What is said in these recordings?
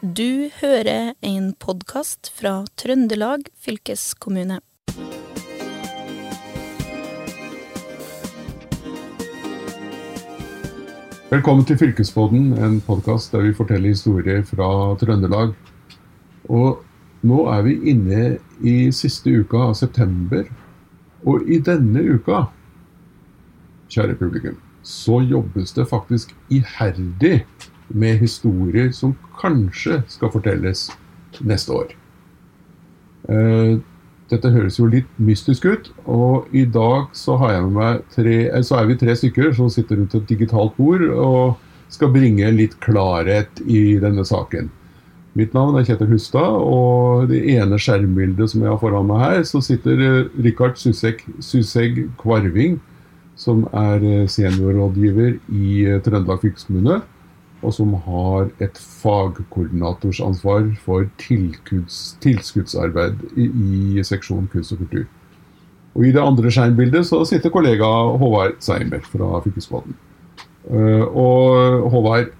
Du hører en podkast fra Trøndelag fylkeskommune. Velkommen til Fylkespodden, en podkast der vi forteller historier fra Trøndelag. Og nå er vi inne i siste uka av september. Og i denne uka, kjære publikum, så jobbes det faktisk iherdig med historier som kanskje skal fortelles neste år. Eh, dette høres jo litt mystisk ut, og i dag så, tre, eh, så er vi tre stykker som sitter rundt et digitalt bord og skal bringe litt klarhet i denne saken. Mitt navn er Kjetil Hustad, og det ene skjermbildet som jeg har foran meg her, så sitter eh, Rikard Susegg Kvarving, som er seniorrådgiver i Trøndelag fylkeskommune og som har et fagkoordinatorsansvar for tilskudds, tilskuddsarbeid i, i seksjon kunst og kultur. Og I det andre skjermbildet så sitter kollega Håvard Seimer fra Fylkesmannen. Uh, og Håvard,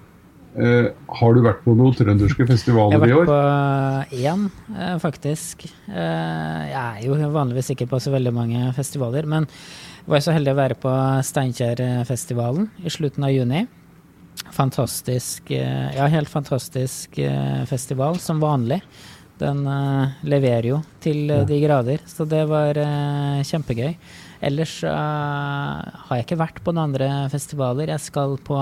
uh, har du vært på noen trønderske festivaler i år? Jeg har vært på én, uh, faktisk. jeg er jo vanligvis ikke på så veldig mange festivaler, men var så heldig å være på Steinkjerfestivalen i slutten av juni. Fantastisk eh, Ja, helt fantastisk eh, festival, som vanlig. Den uh, leverer jo til de grader, så det var kjempegøy. Ellers har jeg ikke vært på noen andre festivaler. Jeg skal på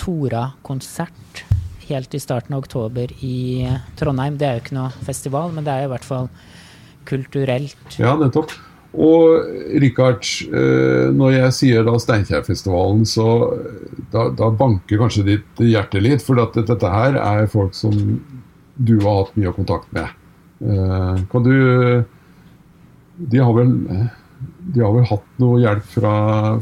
Tora-konsert helt i starten av oktober i Trondheim. Det er jo ikke noe festival, men det er i hvert fall kulturelt. Ja, nettopp. Og Rikard, eh, når jeg sier da Steinkjerfestivalen, så da, da, banker kanskje ditt hjerte litt. For at dette her er folk som du har hatt mye kontakt med. Eh, kan du De har vel, de har vel hatt noe hjelp fra,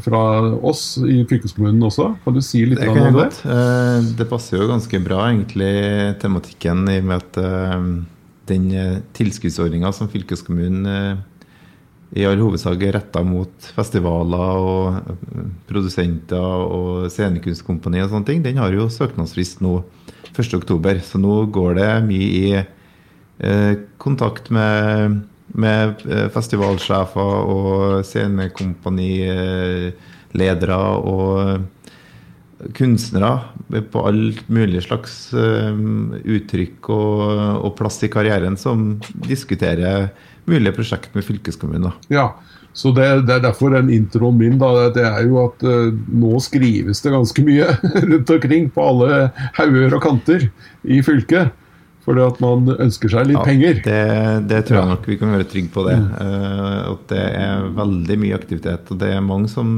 fra oss i fylkeskommunen også? Kan du si litt det om det? Eh, det passer jo ganske bra, egentlig, tematikken i og med at den tilskuddsordninga som fylkeskommunen i all hovedsak retta mot festivaler og eh, produsenter og scenekunstkompani og sånne ting, den har jo søknadsfrist nå 1.10. Så nå går det mye i eh, kontakt med, med eh, festivalsjefer og scenekompaniledere og kunstnere på alt mulig slags uttrykk og, og, plass i karrieren som diskuterer mulige prosjekt med fylkeskommunen. Ja, så det, det, er derfor den introen min da, det er jo at uh, nå skrives det ganske mye rundt omkring på alle hauger og kanter i fylket. Fordi at man ønsker seg litt ja, penger. Det, det, tror jeg nok vi kan være trygge på. det. Mm. Uh, at det er veldig mye aktivitet. Og det er mange som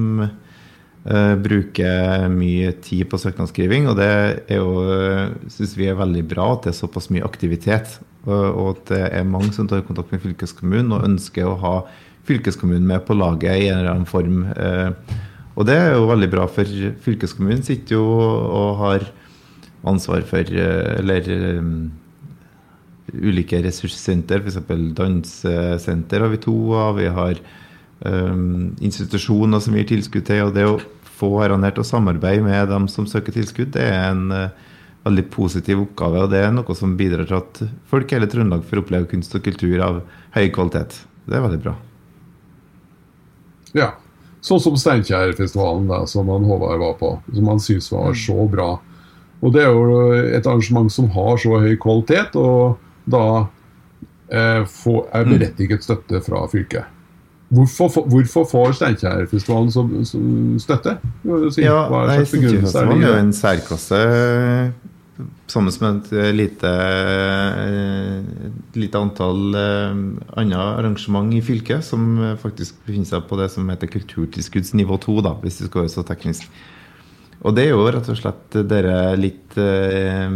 uh, bruker mye tid på søknadsskriving. Og det er jo, syns vi er veldig bra at det er såpass mye aktivitet. Og at det er mange som tar kontakt med fylkeskommunen og ønsker å ha fylkeskommunen med på laget i en eller annen form. Eh, og det er jo veldig bra, for fylkeskommunen sitter jo og har ansvar for eh, eller um, ulike ressurssenter, f.eks. dansesenter har vi to av. Vi har um, institusjoner som gir tilskudd til. Og det å få herene til å samarbeide med dem som søker tilskudd, det er en uh, veldig positiv oppgave. Og det er noe som bidrar til at folk i hele Trøndelag får oppleve kunst og kultur av høy kvalitet. Det er veldig bra. Ja. Sånn som Steinkjerfestivalen, som han Håvard var på. Som han syntes var mm. så bra. Og det er jo et arrangement som har så høy kvalitet, og da eh, få, er mm. berettiget støtte fra fylket. Hvorfor, hvorfor får Steinkjerfestivalen støtte? Si, ja, hva er jo en særklasse sammen med et eh, lite, eh, lite antall eh, andre arrangement i fylket som faktisk befinner seg på det som heter kulturtilskuddsnivå 2, da, hvis det skal være så teknisk. Og det er jo rett og slett dere litt eh,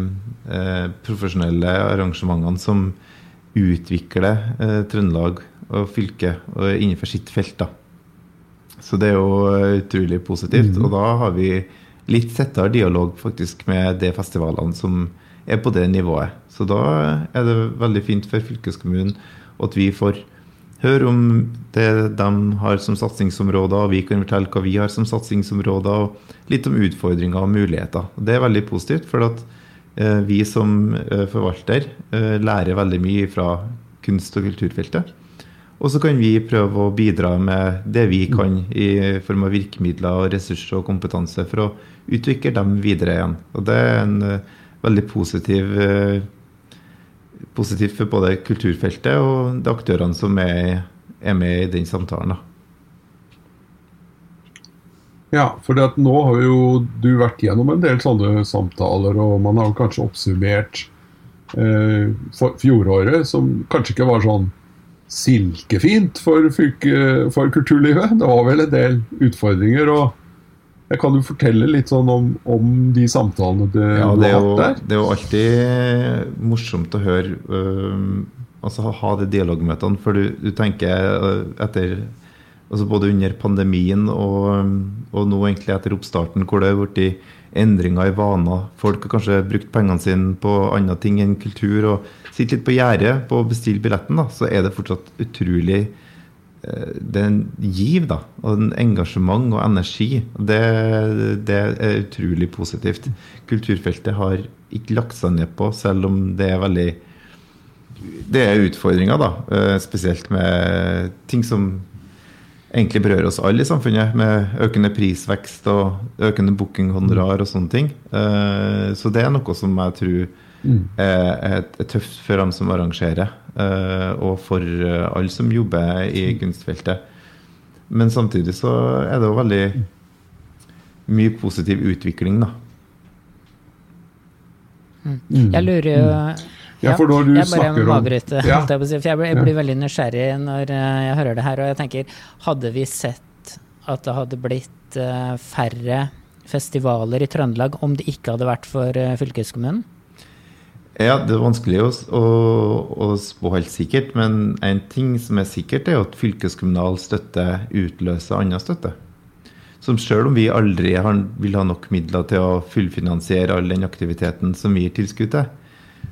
profesjonelle arrangementene som utvikler eh, Trøndelag og fylket innenfor sitt felt. da. Så det er jo utrolig positivt. Mm. Og da har vi litt tettere dialog faktisk med de festivalene som er på det nivået. Så da er det veldig fint for fylkeskommunen at vi får høre om det de har som satsingsområder, og vi kan fortelle hva vi har som satsingsområder, og litt om utfordringer og muligheter. Det er veldig positivt, for at eh, vi som eh, forvalter eh, lærer veldig mye fra kunst- og kulturfeltet. Og så kan vi prøve å bidra med det vi kan i form av virkemidler, og ressurser og kompetanse for å utvikle dem videre igjen. Og det er en veldig positiv positivt for både kulturfeltet og de aktørene som er, er med i den samtalen. Da. Ja, for nå har jo du vært gjennom en del sånne samtaler, og man har kanskje oppsummert eh, fjoråret, som kanskje ikke var sånn silkefint for, for, kulturlivet. Det var vel en del utfordringer. og jeg Kan jo fortelle litt sånn om, om de samtalene du ja, det har hatt der? Det er jo alltid morsomt å høre øh, altså ha de dialogmøtene. For du, du tenker øh, etter altså Både under pandemien og, og, nå egentlig etter oppstarten, hvor det har blitt endringer i vaner. Folk har kanskje brukt pengene sine på andre ting enn kultur. og Sitter litt på gjerdet på å bestille billetten, da, så er det fortsatt utrolig Eh, det er en giv, da. Og en engasjement og energi. Det, det, er utrolig positivt. Kulturfeltet har ikke lagt seg ned på, selv om det er veldig Det er utfordringer, da. Eh, spesielt med ting som egentlig berører oss alle i samfunnet, med økende prisvekst og økende bookinghonorar og sånne ting. Eh, så det er noe som jeg tror mm. er, tøft for dem som arrangerer. Eh, og for eh, alle som jobber i kunstfeltet. Men samtidig så er det jo veldig mye positiv utvikling, da. Mm. Jeg lurer jo mm. Ja, for når du jeg bare snakker må avbryte. Ja. Jeg, jeg, blir, jeg blir veldig nysgjerrig når eh, jeg hører det her. Og jeg tenker, hadde vi sett at det hadde blitt færre festivaler i Trøndelag om det ikke hadde vært for fylkeskommunen? Ja, det er vanskelig å, å, å spå helt sikkert. Men en ting som er sikkert, er at fylkeskommunal støtte utløser annen støtte. Som selv om vi aldri har, vil ha nok midler til å fullfinansiere all den aktiviteten som vi gir tilskudd til,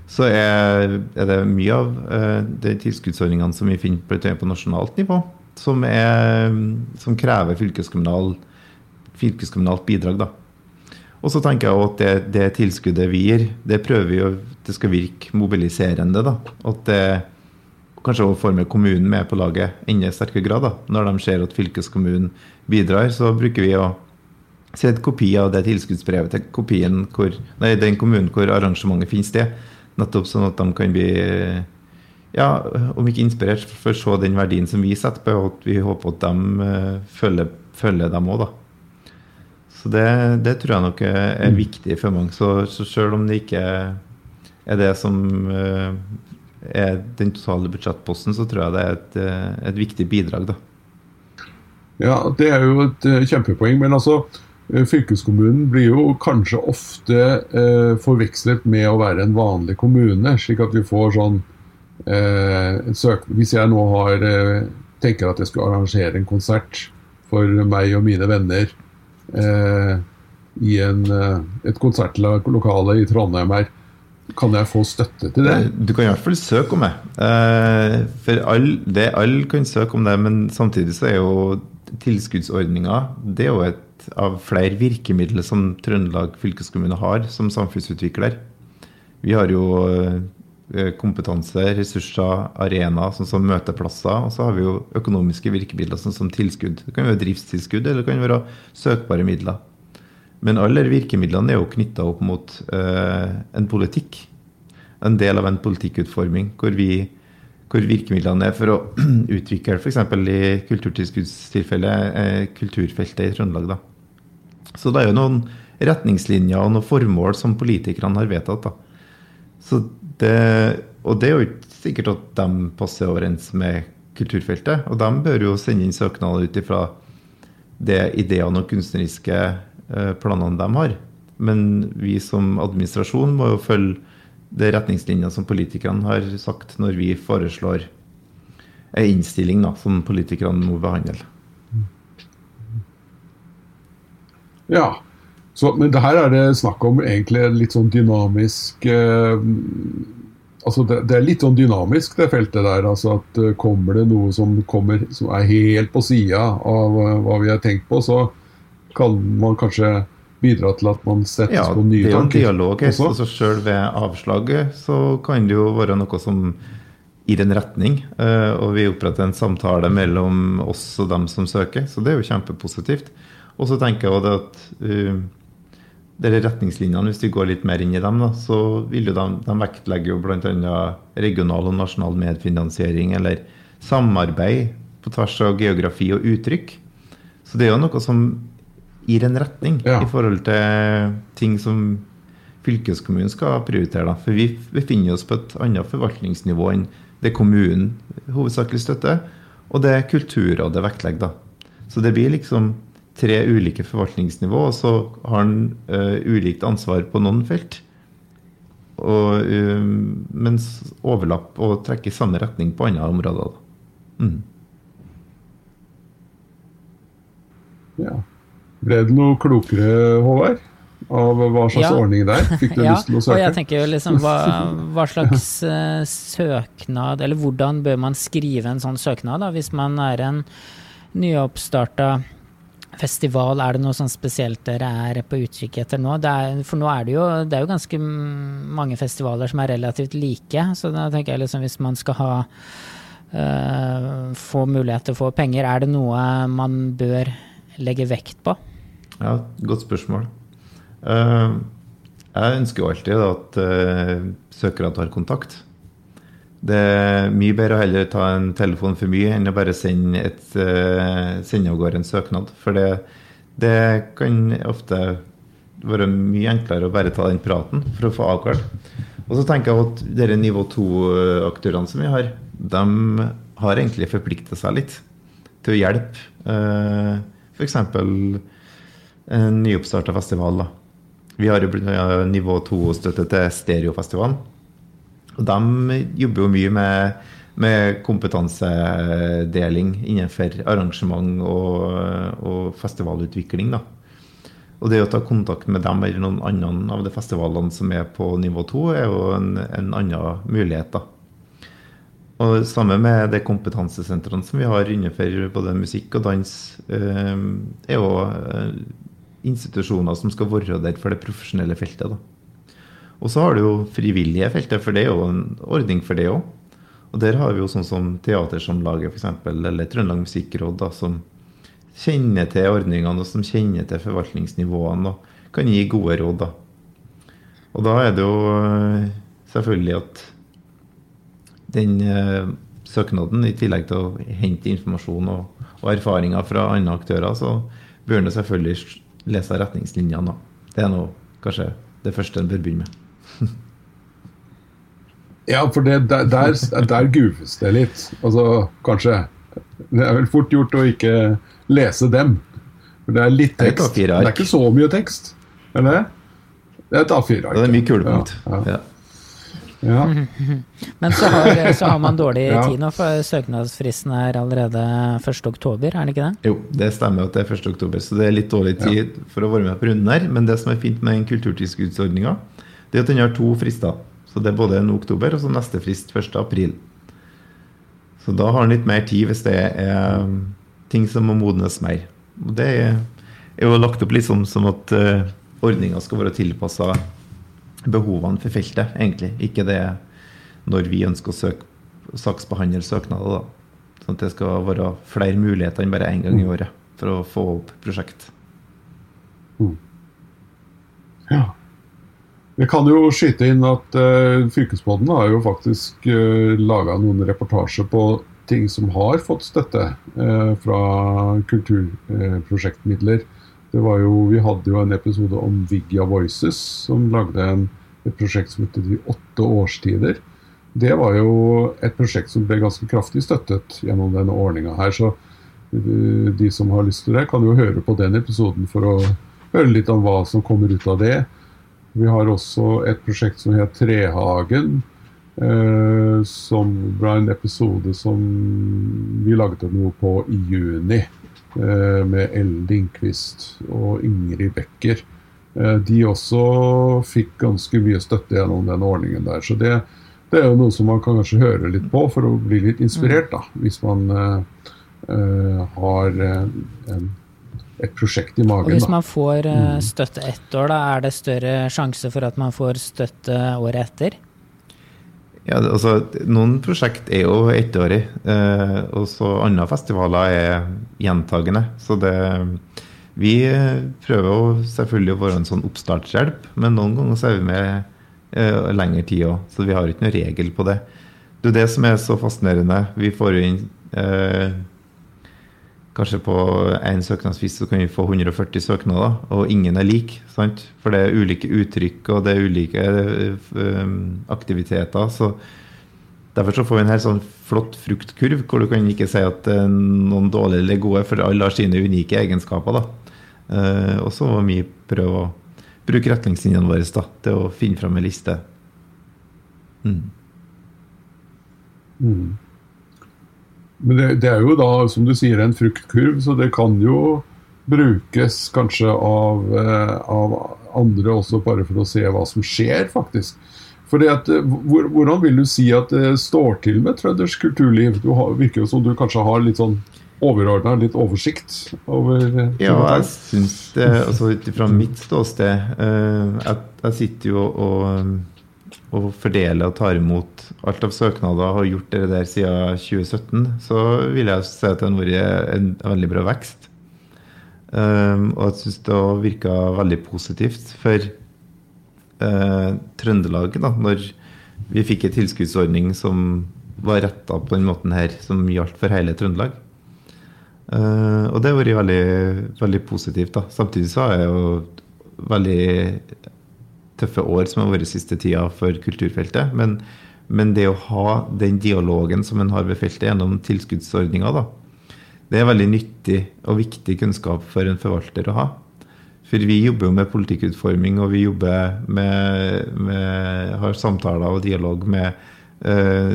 så er, er det mye av uh, de tilskuddsordningene som vi finner på, på nasjonalt nivå, som, er, som krever fylkeskommunal, fylkeskommunalt bidrag. da. Og så tenker jeg at det, det, tilskuddet vi gir, det prøver vi å det skal virke mobiliserende. da, At det kanskje får med kommunen med på laget enda sterkere grad. da, Når de ser at fylkeskommunen bidrar, så bruker vi å sende kopi av det tilskuddsbrevet til kopien hvor, nei, den kommunen hvor arrangementet finner sted. Nettopp sånn at de kan bli ja, om ikke inspirert, for å se den verdien som vi setter på, og at vi håper at de uh, følger, følger dem òg, da. Så det, det, tror jeg nok er, mm. viktig for mange. Så, så selv om det ikke er det som uh, er den totale budsjettposten, så tror jeg det er et, uh, et, viktig bidrag. da. Ja, det er jo et kjempepoeng. Men altså, fylkeskommunen blir jo kanskje ofte forvekslet med å være en vanlig kommune. Slik at vi får sånn Hvis jeg nå har tenker at jeg skulle arrangere en konsert for meg og mine venner eh, i en, eh, et konsertlokale i Trondheim her. Kan jeg få støtte til det? Du kan i hvert fall søke om det. Eh, for alle all kan søke om det, men samtidig så er jo tilskuddsordninga det er jo et av flere virkemidler som Trøndelag fylkeskommune har som samfunnsutvikler. Vi har jo eh, kompetanse, ressurser, arenaer sånn som møteplasser. Og så har vi jo økonomiske virkemidler sånn som tilskudd. Det kan være driftstilskudd eller det kan være søkbare midler. Men alle virkemidlene er jo knytta opp mot eh, en politikk. En del av en politikkutforming hvor, vi, hvor virkemidlene er for å utvikle f.eks. i kulturtilskuddstilfellet uh, kulturfeltet i Trøndelag. Da. Så det er jo noen retningslinjer og noen formål som politikerne har vedtatt. Det, og det er jo ikke sikkert at de passer overens med kulturfeltet. Og de bør jo sende inn søknader ut ifra de ideene og kunstneriske Eh, planene de har. Men vi som administrasjon må jo følge det retningslinjer som politikerne har sagt når vi foreslår en innstilling da, som politikerne må behandle. Ja, så, men det her er det snakk om egentlig litt sånn dynamisk eh, altså det, det, er litt sånn dynamisk, det feltet der. altså at uh, Kommer det noe som, kommer, som er helt på sida av uh, hva vi har tenkt på, så kan man kanskje bidra til at man settes Ja, på det er jo en dialog her. Altså Selv ved avslaget så kan det jo være noe som gir en retning. eh, Og vi oppretter en samtale mellom oss og dem som søker, så det er jo kjempepositivt. Og så tenker jeg også at uh, dere retningslinjene, hvis vi går litt mer inn i dem, da, så vil jo de, de vektlegger jo bl.a. regional og nasjonal medfinansiering eller samarbeid på tvers av geografi og uttrykk. Så det er jo noe som gir en retning Ja. i forhold til ting som fylkeskommunen skal prioritere. Da. For vi befinner oss på et annet forvaltningsnivå enn det kommunen hovedsakelig støtter, og det Kulturrådet vektlegger. da. Så det blir liksom tre ulike forvaltningsnivå, og så har en uh, ulikt ansvar på noen felt. Og, uh, mens overlapp og trekker i samme retning på andre områder. Da. Mm. Ja. Ble du noe klokere, Håvard? Av hva slags Ja. ordning det er? Fikk du Ja, lyst til å og jeg tenker jo liksom hva, hva slags uh, søknad, eller hvordan bør man skrive en sånn søknad da, hvis man er en nyoppstarta festival, er det noe sånn spesielt dere er på utkikk etter nå? Det er, for nå er det jo, det er jo ganske mange festivaler som er relativt like, så da tenker jeg liksom hvis man skal ha Uh, få mulighet til å få penger, er det noe man bør legge vekt på? Ja, godt spørsmål. Eh, jeg ønsker jo alltid at eh, søkere tar kontakt. Det er mye bedre å heller ta en telefon for mye enn å bare sende, et, uh, sende av gårde en søknad. For det, det kan ofte være mye enklere å bare ta den praten for å få avklart. Og så tenker jeg at dere nivå 2-aktørene som vi har, de har egentlig forplikta seg litt til å hjelpe. F.eks. en nyoppstarta festival. da. Vi har jo blitt nivå 2-støtte til Stereofestivalen. Og de jobber jo mye med, med kompetansedeling innenfor arrangement og, og festivalutvikling. da. Og det å ta kontakt med dem eller noen andre av de festivalene som er på nivå 2, er jo en, en annen mulighet. da. Og Sammen med de kompetansesentrene som vi har innenfor både musikk og dans, eh, er jo eh, institusjoner som skal være der for det profesjonelle feltet. da. Og så har du jo frivillige feltet, for det er jo en ordning for det òg. Og der har vi jo sånn som Teatersamlaget f.eks., eller Trøndelag Musikkråd, da, som kjenner til ordningene og som kjenner til forvaltningsnivåene og kan gi gode råd. da. Og da er det jo eh, selvfølgelig at den eh, søknaden, i tillegg til å hente informasjon og, og erfaringer fra andre aktører, så bør en selvfølgelig lese retningslinjene. Det er nå kanskje det første en bør begynne med. Ja, for det, der, der, der gooves det litt. Altså, kanskje. Det er vel fort gjort å ikke lese dem. For det er litt Det er et tekst. Det er ikke så mye tekst. Er det det? Det er et A4-ark. Det er mye kulepunkt. Ja, ja. Ja. Ja. Men så har, så har man dårlig Ja. tid nå, for søknadsfristen er allerede 1. oktober, er det ikke det? Jo, det stemmer at det er 1. oktober, så det er litt dårlig tid for å være med på runden her. Men det som er fint med den kulturtilskuddsordninga, det er at den har to frister. Så det er både en oktober og så neste frist 1. april. Så da har en litt mer tid hvis det er um, ting som må modnes mer. Og det er jo lagt opp liksom som at uh, ordninga skal være tilpassa behovene for feltet, egentlig. Ikke det når vi ønsker å søke, saksbehandle søknader, da. Sånn at det skal være flere muligheter enn bare én gang i året for å få opp prosjekt. ja. Jeg kan jo skyte inn at uh, Fylkesbåten har jo faktisk uh, laga noen reportasjer på ting som har fått støtte uh, fra kulturprosjektmidler. Det var jo, vi hadde jo en episode om Vigia Voices, som lagde en, et prosjekt som heter De åtte årstider. Det var jo et prosjekt som ble ganske kraftig støttet gjennom denne ordninga her. Så eh, de som har lyst til det, kan jo høre på den episoden for å høre litt om hva som kommer ut av det. Vi har også et prosjekt som heter Trehagen, eh, som ble en episode som vi laget noe på i juni. Eh, med Ellen Lindqvist og Ingrid Becker. Eh, de også fikk ganske mye støtte gjennom den ordningen der. Så det, det er jo noe som man kan kanskje høre litt på for å bli litt inspirert, da. Hvis man eh, eh, har en et prosjekt i magen. Og hvis da. man får Mm. støtte ett år, da er det større sjanse for at man får støtte året etter? Ja, altså, noen prosjekt er jo ettårig, eh, og så andre festivaler er gjentagende. Så det Vi eh, prøver jo selvfølgelig å være en sånn oppstartshjelp, men noen ganger så er vi med eh, lengre tid òg, så vi har ikke noen regel på det. Det er det som er så fascinerende. Vi får inn eh, Kanskje på én søknadsfrist så kan vi få 140 søknader, og ingen er lik. sant? For det er ulike uttrykk og det er ulike eh, aktiviteter. så Derfor så får vi en helt sånn flott fruktkurv, hvor du kan ikke si at eh, noen dårlige eller gode, for alle har sine unike egenskaper. da. Eh, og så må vi prøve å bruke retningslinjene våre da, til å finne fram en liste. Mm. Mm. Men det, det er jo da, som du sier, en fruktkurv, så det kan jo brukes kanskje av, eh, av andre også, bare for å se hva som skjer, faktisk. Fordi at, eh, hvor, Hvordan vil du si at det står til med trøndersk kulturliv? Du har, virker jo som du kanskje har litt sånn overordna, litt oversikt over eh, Ja, jeg syns det Altså ut ifra mitt ståsted eh, jeg, jeg sitter jo og, og fordeler og tar imot alt av søknader og har gjort det der siden 2017. Så vil jeg si at det har vært en veldig bra vekst. Og jeg syns det har virka veldig positivt for eh, Trøndelag, da, når vi fikk en tilskuddsordning som var retta på den måten her, som gjaldt for hele Trøndelag. Eh, og det har vært veldig, veldig positivt. da. Samtidig så har jeg jo veldig tøffe år som har vært siste tida for kulturfeltet. Men, men det å ha den dialogen som en har ved feltet gjennom tilskuddsordninga, da, det er veldig nyttig og viktig kunnskap for en forvalter å ha. For vi jobber jo med politikkutforming, og vi jobber med, med har samtaler og dialog med eh,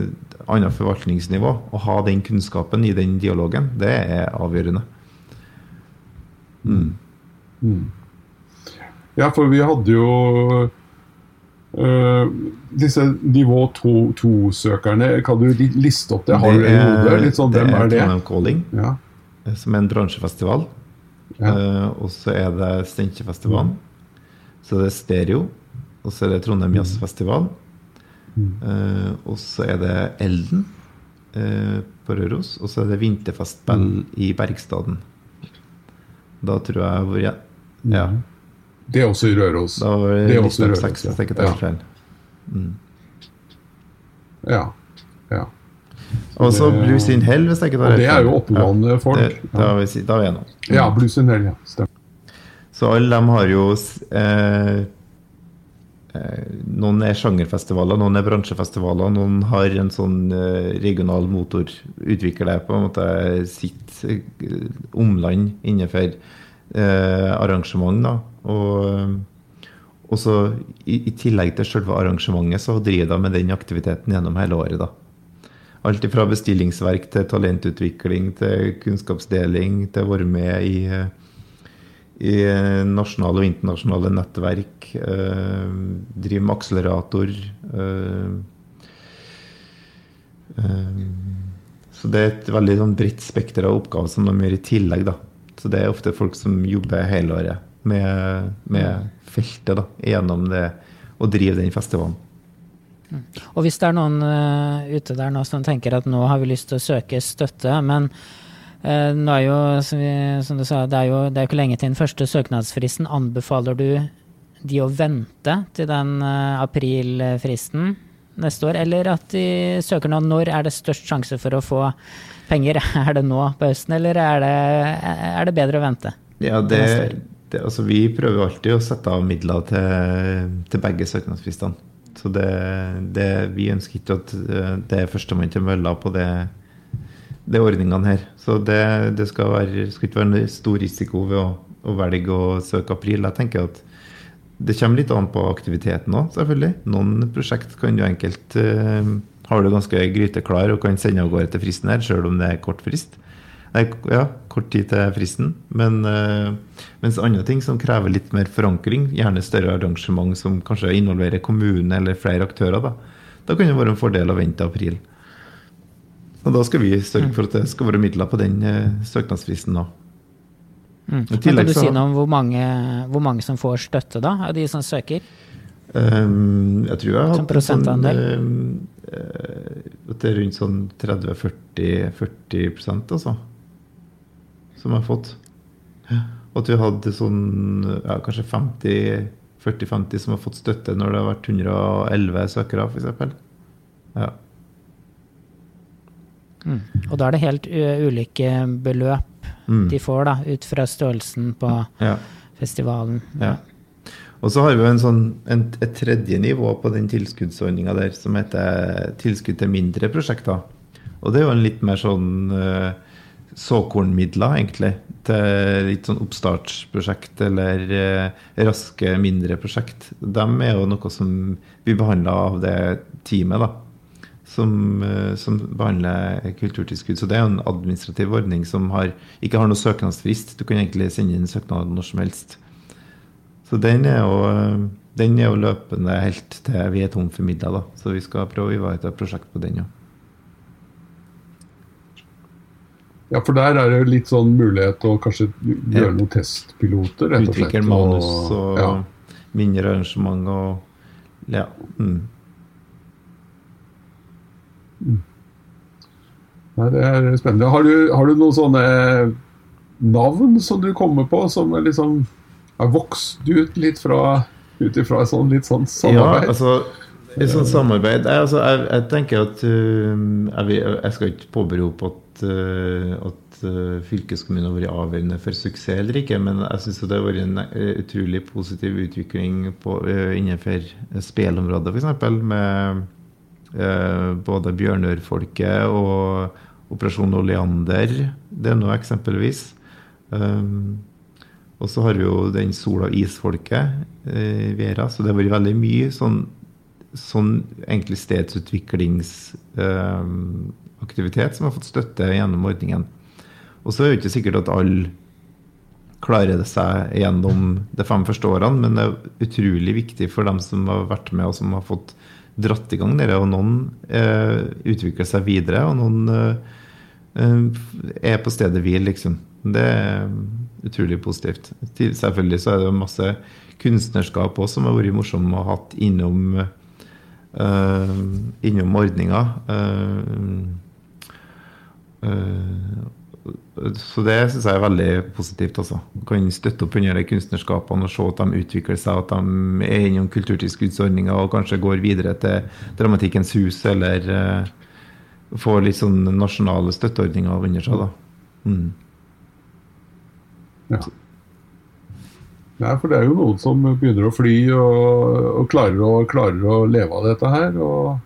annet forvaltningsnivå. Å ha den kunnskapen i den dialogen, det er avgjørende. Mm. Mm. Ja, for vi hadde jo øh, disse nivå 2-søkerne. Kan du liste opp det? Har du det i hodet? Litt sånn, hvem er det? Calling, Ja, eh, som er en bransjefestival. ja. Uh, og så er det Steinkjerfestivalen. Så det er Stereo. Og så er det Trondheim Jazzfestival. Mm. Eh, og så er det Elden uh, på Røros. Og så er det Vinterfestspill Mm. i Bergstaden. Da tror jeg hvor jeg Ja. Det er også i Røros. Da var Det det er også i Røros, 6, ja. jeg tar Ja. feil. Mm. Ja. ja. Og så Blues in Hell, hvis jeg ikke tar Og det er jo oppegående folk. Det, da, er vi, da er vi enige. Ja, Blues in Hell, ja. Stemmer. Så alle de har jo eh, Noen er sjangerfestivaler, noen er bransjefestivaler. Noen har en sånn eh, regional motor. Utvikler på en måte sitt eh, omland innenfor eh, arrangement. Da. Og, og så i, i tillegg til selve arrangementet, så driver de med den aktiviteten gjennom hele året. da. Alt fra bestillingsverk til talentutvikling til kunnskapsdeling til å være med i eh, i nasjonale og internasjonale nettverk. Eh, driver med akselerator. Eh, eh, så det er et veldig sånn, bredt spekter av oppgaver som de gjør i tillegg. Da. Så det er ofte folk som jobber hele året med, med feltet da, gjennom det å drive den festivalen. Og hvis det er noen eh, ute der nå som tenker at nå har vi lyst til å søke støtte, men nå er jo, som, vi, som du sa, det er jo det er ikke lenge til den første søknadsfristen. Anbefaler du de å vente til den eh, aprilfristen neste år, eller at de søker nå? Når er det størst sjanse for å få penger? Er det nå på høsten, eller er det, er det bedre å vente? Ja, det, det, altså Vi prøver alltid å sette av midler til, til begge søknadsfristene. Så det, det, vi ønsker ikke at eh, det er førstemann til mølla på det, det ordningene her. Så det, det skal, være, skal ikke være en stor risiko ved å, å velge å søke april. Jeg tenker at det kommer litt an på aktiviteten òg, selvfølgelig. Noen prosjekt kan du enkelt uh, Har du ganske gryteklar og kan sende av gårde til fristen her, sjøl om det er kort frist. Nei, ja, kort tid til fristen. Men uh, mens andre ting som krever litt mer forankring, gjerne større arrangement som kanskje involverer kommune eller flere aktører, da, da kan det være en fordel å vente april. Og da skal vi sørge for at det skal være midler på den eh, søknadsfristen da. Mm. Tillegg kan du si noe om hvor mange, hvor mange som får støtte, da, av de som søker? Um, jeg tror jeg har Som prosentandel? Sånn, eh, at det er rundt sånn 30-40% altså. Som jeg har fått. Og at vi hadde sånn ja, kanskje 50-40-50 som har fått støtte når det har vært 111 søkere, f.eks. Ja. Mm. Og da er det helt ulike beløp Mm. de får, da, ut fra størrelsen på ja. festivalen. Ja. Og så har vi en sånn, en, et tredje nivå på den tilskuddsordninga der, som heter tilskudd til mindre prosjekter. Og det er jo en litt mer sånn såkornmidler, egentlig. Til litt sånn oppstartsprosjekt eller eh, raske, mindre prosjekt. De er jo noe som blir behandla av det teamet, da. Som, eh, som behandler kulturtilskudd. Så det er jo en administrativ ordning som har, ikke har noe søknadsfrist. Du kan egentlig sende inn søknad når som helst. Så den er jo, den er jo løpende helt til vi er tom for midler, da. Så vi skal prøve å ivareta et prosjekt på den, ja. Ja, for der er det litt sånn mulighet til å kanskje gjøre noen testpiloter, rett og slett. Utvikle manus og ja. mindre arrangement og Ja. Mm. Nei, det er spennende. Har du, har du noen sånne navn som du kommer på, som er liksom har vokst ut litt fra ut ifra et sånn litt sånn samarbeid? Ja, altså et sånt samarbeid jeg, altså, jeg, jeg tenker at uh, jeg, jeg skal ikke påberope at, uh, at uh, fylkeskommunen har vært avgjørende for suksess eller ikke, men jeg syns det har vært en utrolig positiv utvikling på, innenfor spillområdet, f.eks. Med både Bjørnørfolket og Operasjon Oleander. Det er noe eksempelvis. Um, og så har vi jo den Sol- og isfolket, i Vera. Så det har vært veldig mye sånn, sånn egentlig stedsutviklingsaktivitet eh, som har fått støtte gjennom ordningen. Og så er det jo ikke sikkert at alle klarer det seg gjennom de fem første årene, men det er utrolig viktig for dem som har vært med og som har fått dratt i gang dette. Og noen eh, utvikler seg videre, og noen eh, eh, er på stedet hvil, liksom. Det er utrolig positivt. Selvfølgelig så er det masse kunstnerskap også som har vært morsomt å ha hatt innom eh, innom ordninga. Eh, eh, så det syns jeg er veldig positivt. Også. Kan støtte opp under de kunstnerskapene og se at de utvikler seg, at de er innom kulturtilskuddsordninger og kanskje går videre til Dramatikkens hus eller uh, får litt sånn nasjonale støtteordninger under seg. da. Mm. Ja. Nei, for det er jo noen som begynner å fly og, og klarer, å, klarer å leve av dette her. Og,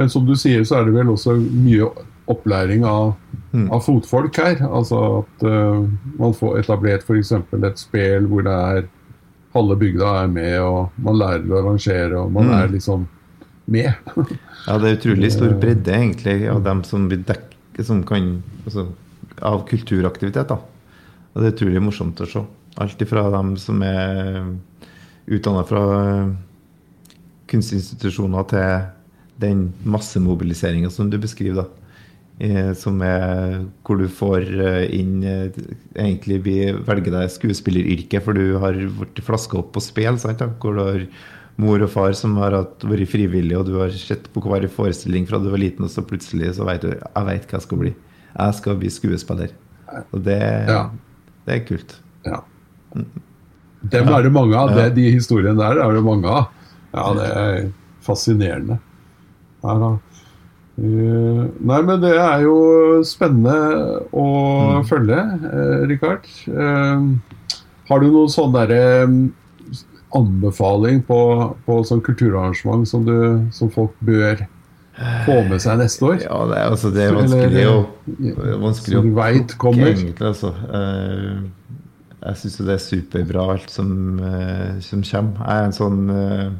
men som du sier, så er det vel også mye opplæring av, Mm. av fotfolk her. Altså at uh, man får etablert f.eks. et spel hvor det er halve bygda er med, og man lærer å arrangere, og man Mm. er liksom med. Ja, det er utrolig stor bredde egentlig av dem som blir dekket som kan, altså, av kulturaktivitet. da. Og det er utrolig morsomt å se. Alt ifra dem som er utdanna fra eh, kunstinstitusjoner til den massemobiliseringa som du beskriver. da. Eh, Som er hvor du får eh, inn eh, Egentlig velger velge deg skuespilleryrket, for du har blitt flaska opp på spill. Sant. Hvor du har mor og far som har vært frivillige, og du har sett på hver forestilling fra du var liten, og så plutselig så vet du jeg vet hva jeg skal bli. Jeg skal bli skuespiller. Og det, Ja. det er kult. Ja. Dem er det mange av. Det, de historiene der er det mange av. Ja, det er fascinerende. Ja, da. Eh, nei, men det er jo spennende å følge, uh, Rikard. Uh, har du noen sånn derre mm, anbefaling på, på sånn kulturarrangement som, du, som folk bør få med seg neste år? Ja, det er, altså, det er vanskelig å vanskelig Som du veit kommer. Egentlig, altså. uh, jeg syns det er superbra alt som, eh, som kommer. Jeg er en sånn eh, eh,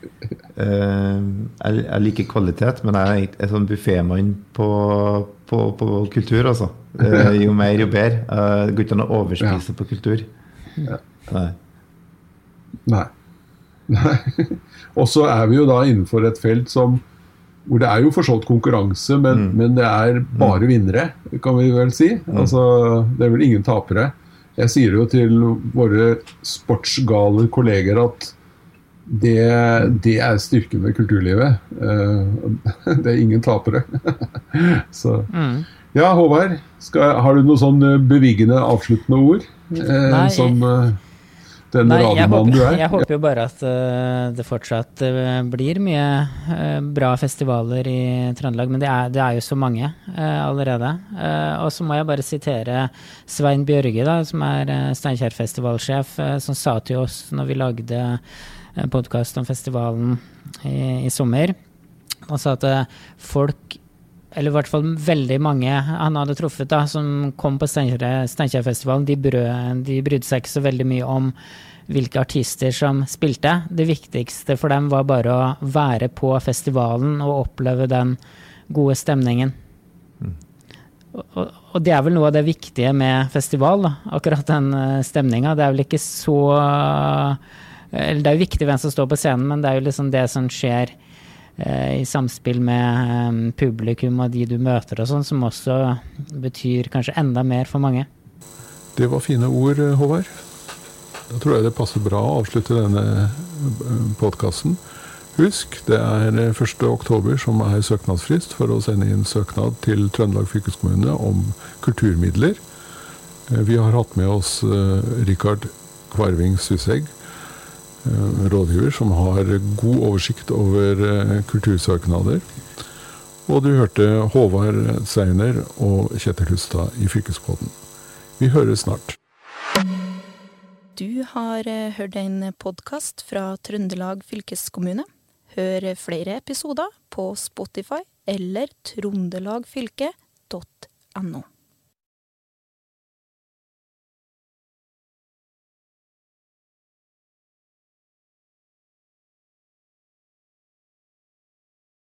jeg, jeg liker kvalitet, men jeg er en sånn buffémann på, på, på kultur, altså. Eh, jo mer, jo bedre. Eh, det går ikke an å overspise på kultur. Nei. Nei. Nei. Og så er vi jo da innenfor et felt som hvor det er jo for så vidt konkurranse, men, men det er bare vinnere, kan vi vel si. Altså, det er vel ingen tapere. Jeg sier jo til våre sportsgale kolleger at det, det er styrken ved kulturlivet. Eh, det er ingen tapere. Så Mm. Ja, Håvard. Skal, har du noen sånn bevigende beviggende avsluttende ord? Eh, Nei, som eh, den Nei, radiomannen du er? jeg håper jo bare at eh, det fortsatt eh, blir mye eh, bra festivaler i Trøndelag, men det er, det er jo så mange eh, allerede. Eh, og så må jeg bare sitere Svein Bjørge, da, som er Steinkjer-festivalsjef, eh, som sa til oss når vi lagde podkast om festivalen i, i sommer, han sa at eh, folk eller i hvert fall veldig mange han hadde truffet da, som kom på Steinkjer- Steinkjerfestivalen, de, de brydde seg ikke så veldig mye om hvilke artister som spilte. Det viktigste for dem var bare å være på festivalen og oppleve den gode stemningen. Og, og, og det er vel noe av det viktige med festival, da. akkurat den stemninga. Det er vel ikke så Eller det er jo viktig hvem som står på scenen, men det er jo liksom det som skjer eh, i samspill med eh, publikum og de du møter og sånn, som også betyr kanskje enda mer for mange. Det var fine ord, Håvard. Da tror jeg det passer bra å avslutte denne podkasten. Husk, det er 1. oktober som er søknadsfrist for å sende inn søknad til Trøndelag fylkeskommune om kulturmidler. Eh, Vi har hatt med oss eh, Rikard Kvarving Susegg, eh, rådgiver, som har god oversikt over eh, kultursøknader. Og du hørte Håvard Seiner og Kjetil Hustad i Fylkespodden. Vi høres snart. Du har eh, hørt en podkast fra Trøndelag fylkeskommune. Hør flere episoder på Spotify eller trondelagfylket.no.